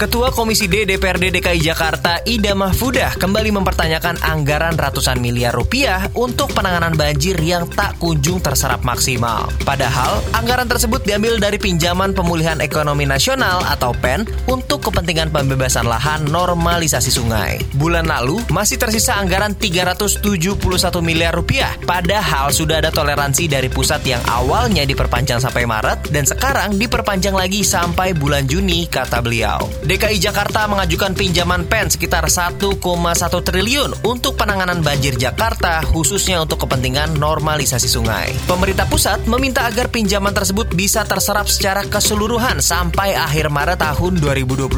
Ketua Komisi D DPRD DKI Jakarta Ida Mahfudah kembali mempertanyakan anggaran ratusan miliar rupiah untuk penanganan banjir yang tak kunjung terserap maksimal. Padahal, anggaran tersebut diambil dari pinjaman pemulihan ekonomi nasional atau PEN untuk kepentingan pembebasan lahan normalisasi sungai. Bulan lalu, masih tersisa anggaran 371 miliar rupiah, padahal sudah ada toleransi dari pusat yang awalnya diperpanjang sampai Maret dan sekarang diperpanjang lagi sampai bulan Juni, kata beliau. DKI Jakarta mengajukan pinjaman PEN sekitar 1,1 triliun untuk penanganan banjir Jakarta khususnya untuk kepentingan normalisasi sungai. Pemerintah pusat meminta agar pinjaman tersebut bisa terserap secara keseluruhan sampai akhir Maret tahun 2022.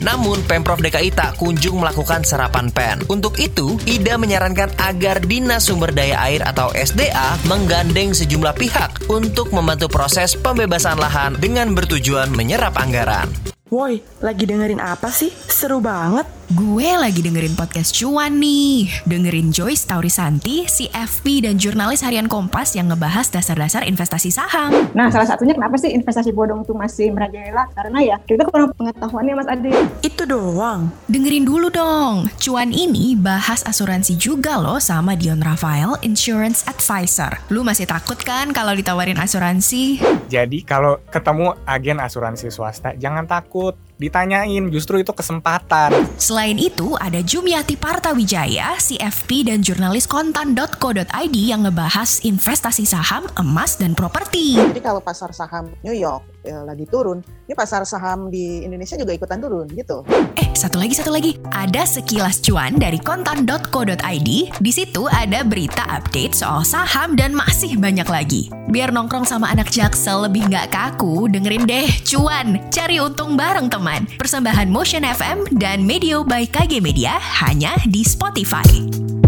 Namun Pemprov DKI tak kunjung melakukan serapan PEN. Untuk itu, Ida menyarankan agar Dinas Sumber Daya Air atau SDA menggandeng sejumlah pihak untuk membantu proses pembebasan lahan dengan bertujuan menyerap anggaran. Woi, lagi dengerin apa sih? Seru banget. Gue lagi dengerin podcast cuan nih. Dengerin Joyce Taurisanti, CFP dan jurnalis harian Kompas yang ngebahas dasar-dasar investasi saham. Nah, salah satunya kenapa sih investasi bodong itu masih merajalela? Karena ya, kita kurang pengetahuannya Mas Adi. Itu doang. Dengerin dulu dong. Cuan ini bahas asuransi juga loh sama Dion Rafael, Insurance Advisor. Lu masih takut kan kalau ditawarin asuransi? Jadi kalau ketemu agen asuransi swasta, jangan takut ditanyain justru itu kesempatan. Selain itu, ada Jumiati Partawijaya, CFP dan jurnalis kontan.co.id yang ngebahas investasi saham, emas, dan properti. Jadi kalau pasar saham New York ya, lagi turun, ini pasar saham di Indonesia juga ikutan turun gitu. Eh, satu lagi, satu lagi. Ada sekilas cuan dari kontan.co.id. Di situ ada berita update soal saham dan masih banyak lagi. Biar nongkrong sama anak jaksel lebih nggak kaku, dengerin deh cuan. Cari untung bareng teman. Persembahan Motion FM dan Medio by KG Media hanya di Spotify.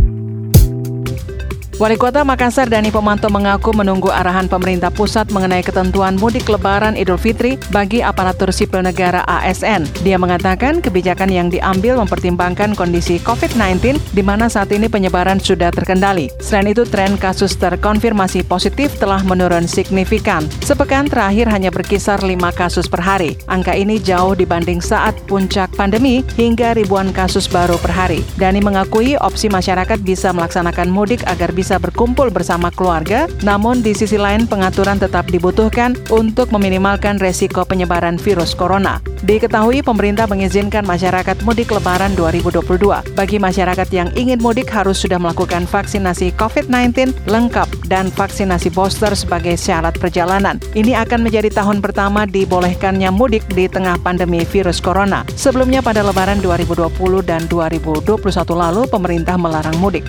Wali Kota Makassar Dani Pomanto mengaku menunggu arahan pemerintah pusat mengenai ketentuan mudik lebaran Idul Fitri bagi aparatur sipil negara ASN. Dia mengatakan kebijakan yang diambil mempertimbangkan kondisi COVID-19 di mana saat ini penyebaran sudah terkendali. Selain itu, tren kasus terkonfirmasi positif telah menurun signifikan. Sepekan terakhir hanya berkisar 5 kasus per hari. Angka ini jauh dibanding saat puncak pandemi hingga ribuan kasus baru per hari. Dani mengakui opsi masyarakat bisa melaksanakan mudik agar bisa bisa berkumpul bersama keluarga, namun di sisi lain pengaturan tetap dibutuhkan untuk meminimalkan resiko penyebaran virus corona. Diketahui pemerintah mengizinkan masyarakat mudik lebaran 2022. Bagi masyarakat yang ingin mudik harus sudah melakukan vaksinasi COVID-19 lengkap dan vaksinasi booster sebagai syarat perjalanan. Ini akan menjadi tahun pertama dibolehkannya mudik di tengah pandemi virus corona. Sebelumnya pada lebaran 2020 dan 2021 lalu pemerintah melarang mudik.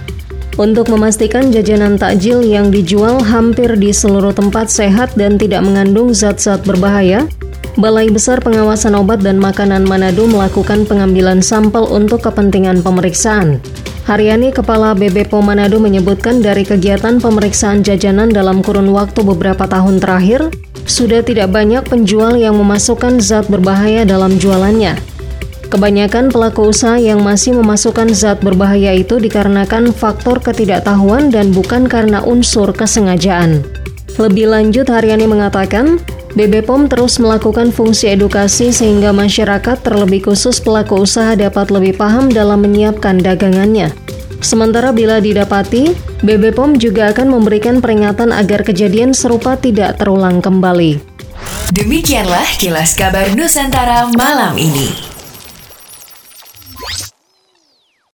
Untuk memastikan jajanan takjil yang dijual hampir di seluruh tempat sehat dan tidak mengandung zat-zat berbahaya, Balai Besar Pengawasan Obat dan Makanan Manado melakukan pengambilan sampel untuk kepentingan pemeriksaan. Haryani Kepala BBPOM Manado menyebutkan dari kegiatan pemeriksaan jajanan dalam kurun waktu beberapa tahun terakhir, sudah tidak banyak penjual yang memasukkan zat berbahaya dalam jualannya. Kebanyakan pelaku usaha yang masih memasukkan zat berbahaya itu dikarenakan faktor ketidaktahuan dan bukan karena unsur kesengajaan. Lebih lanjut, Haryani mengatakan, BB POM terus melakukan fungsi edukasi sehingga masyarakat terlebih khusus pelaku usaha dapat lebih paham dalam menyiapkan dagangannya. Sementara bila didapati, BB POM juga akan memberikan peringatan agar kejadian serupa tidak terulang kembali. Demikianlah kilas kabar Nusantara malam ini.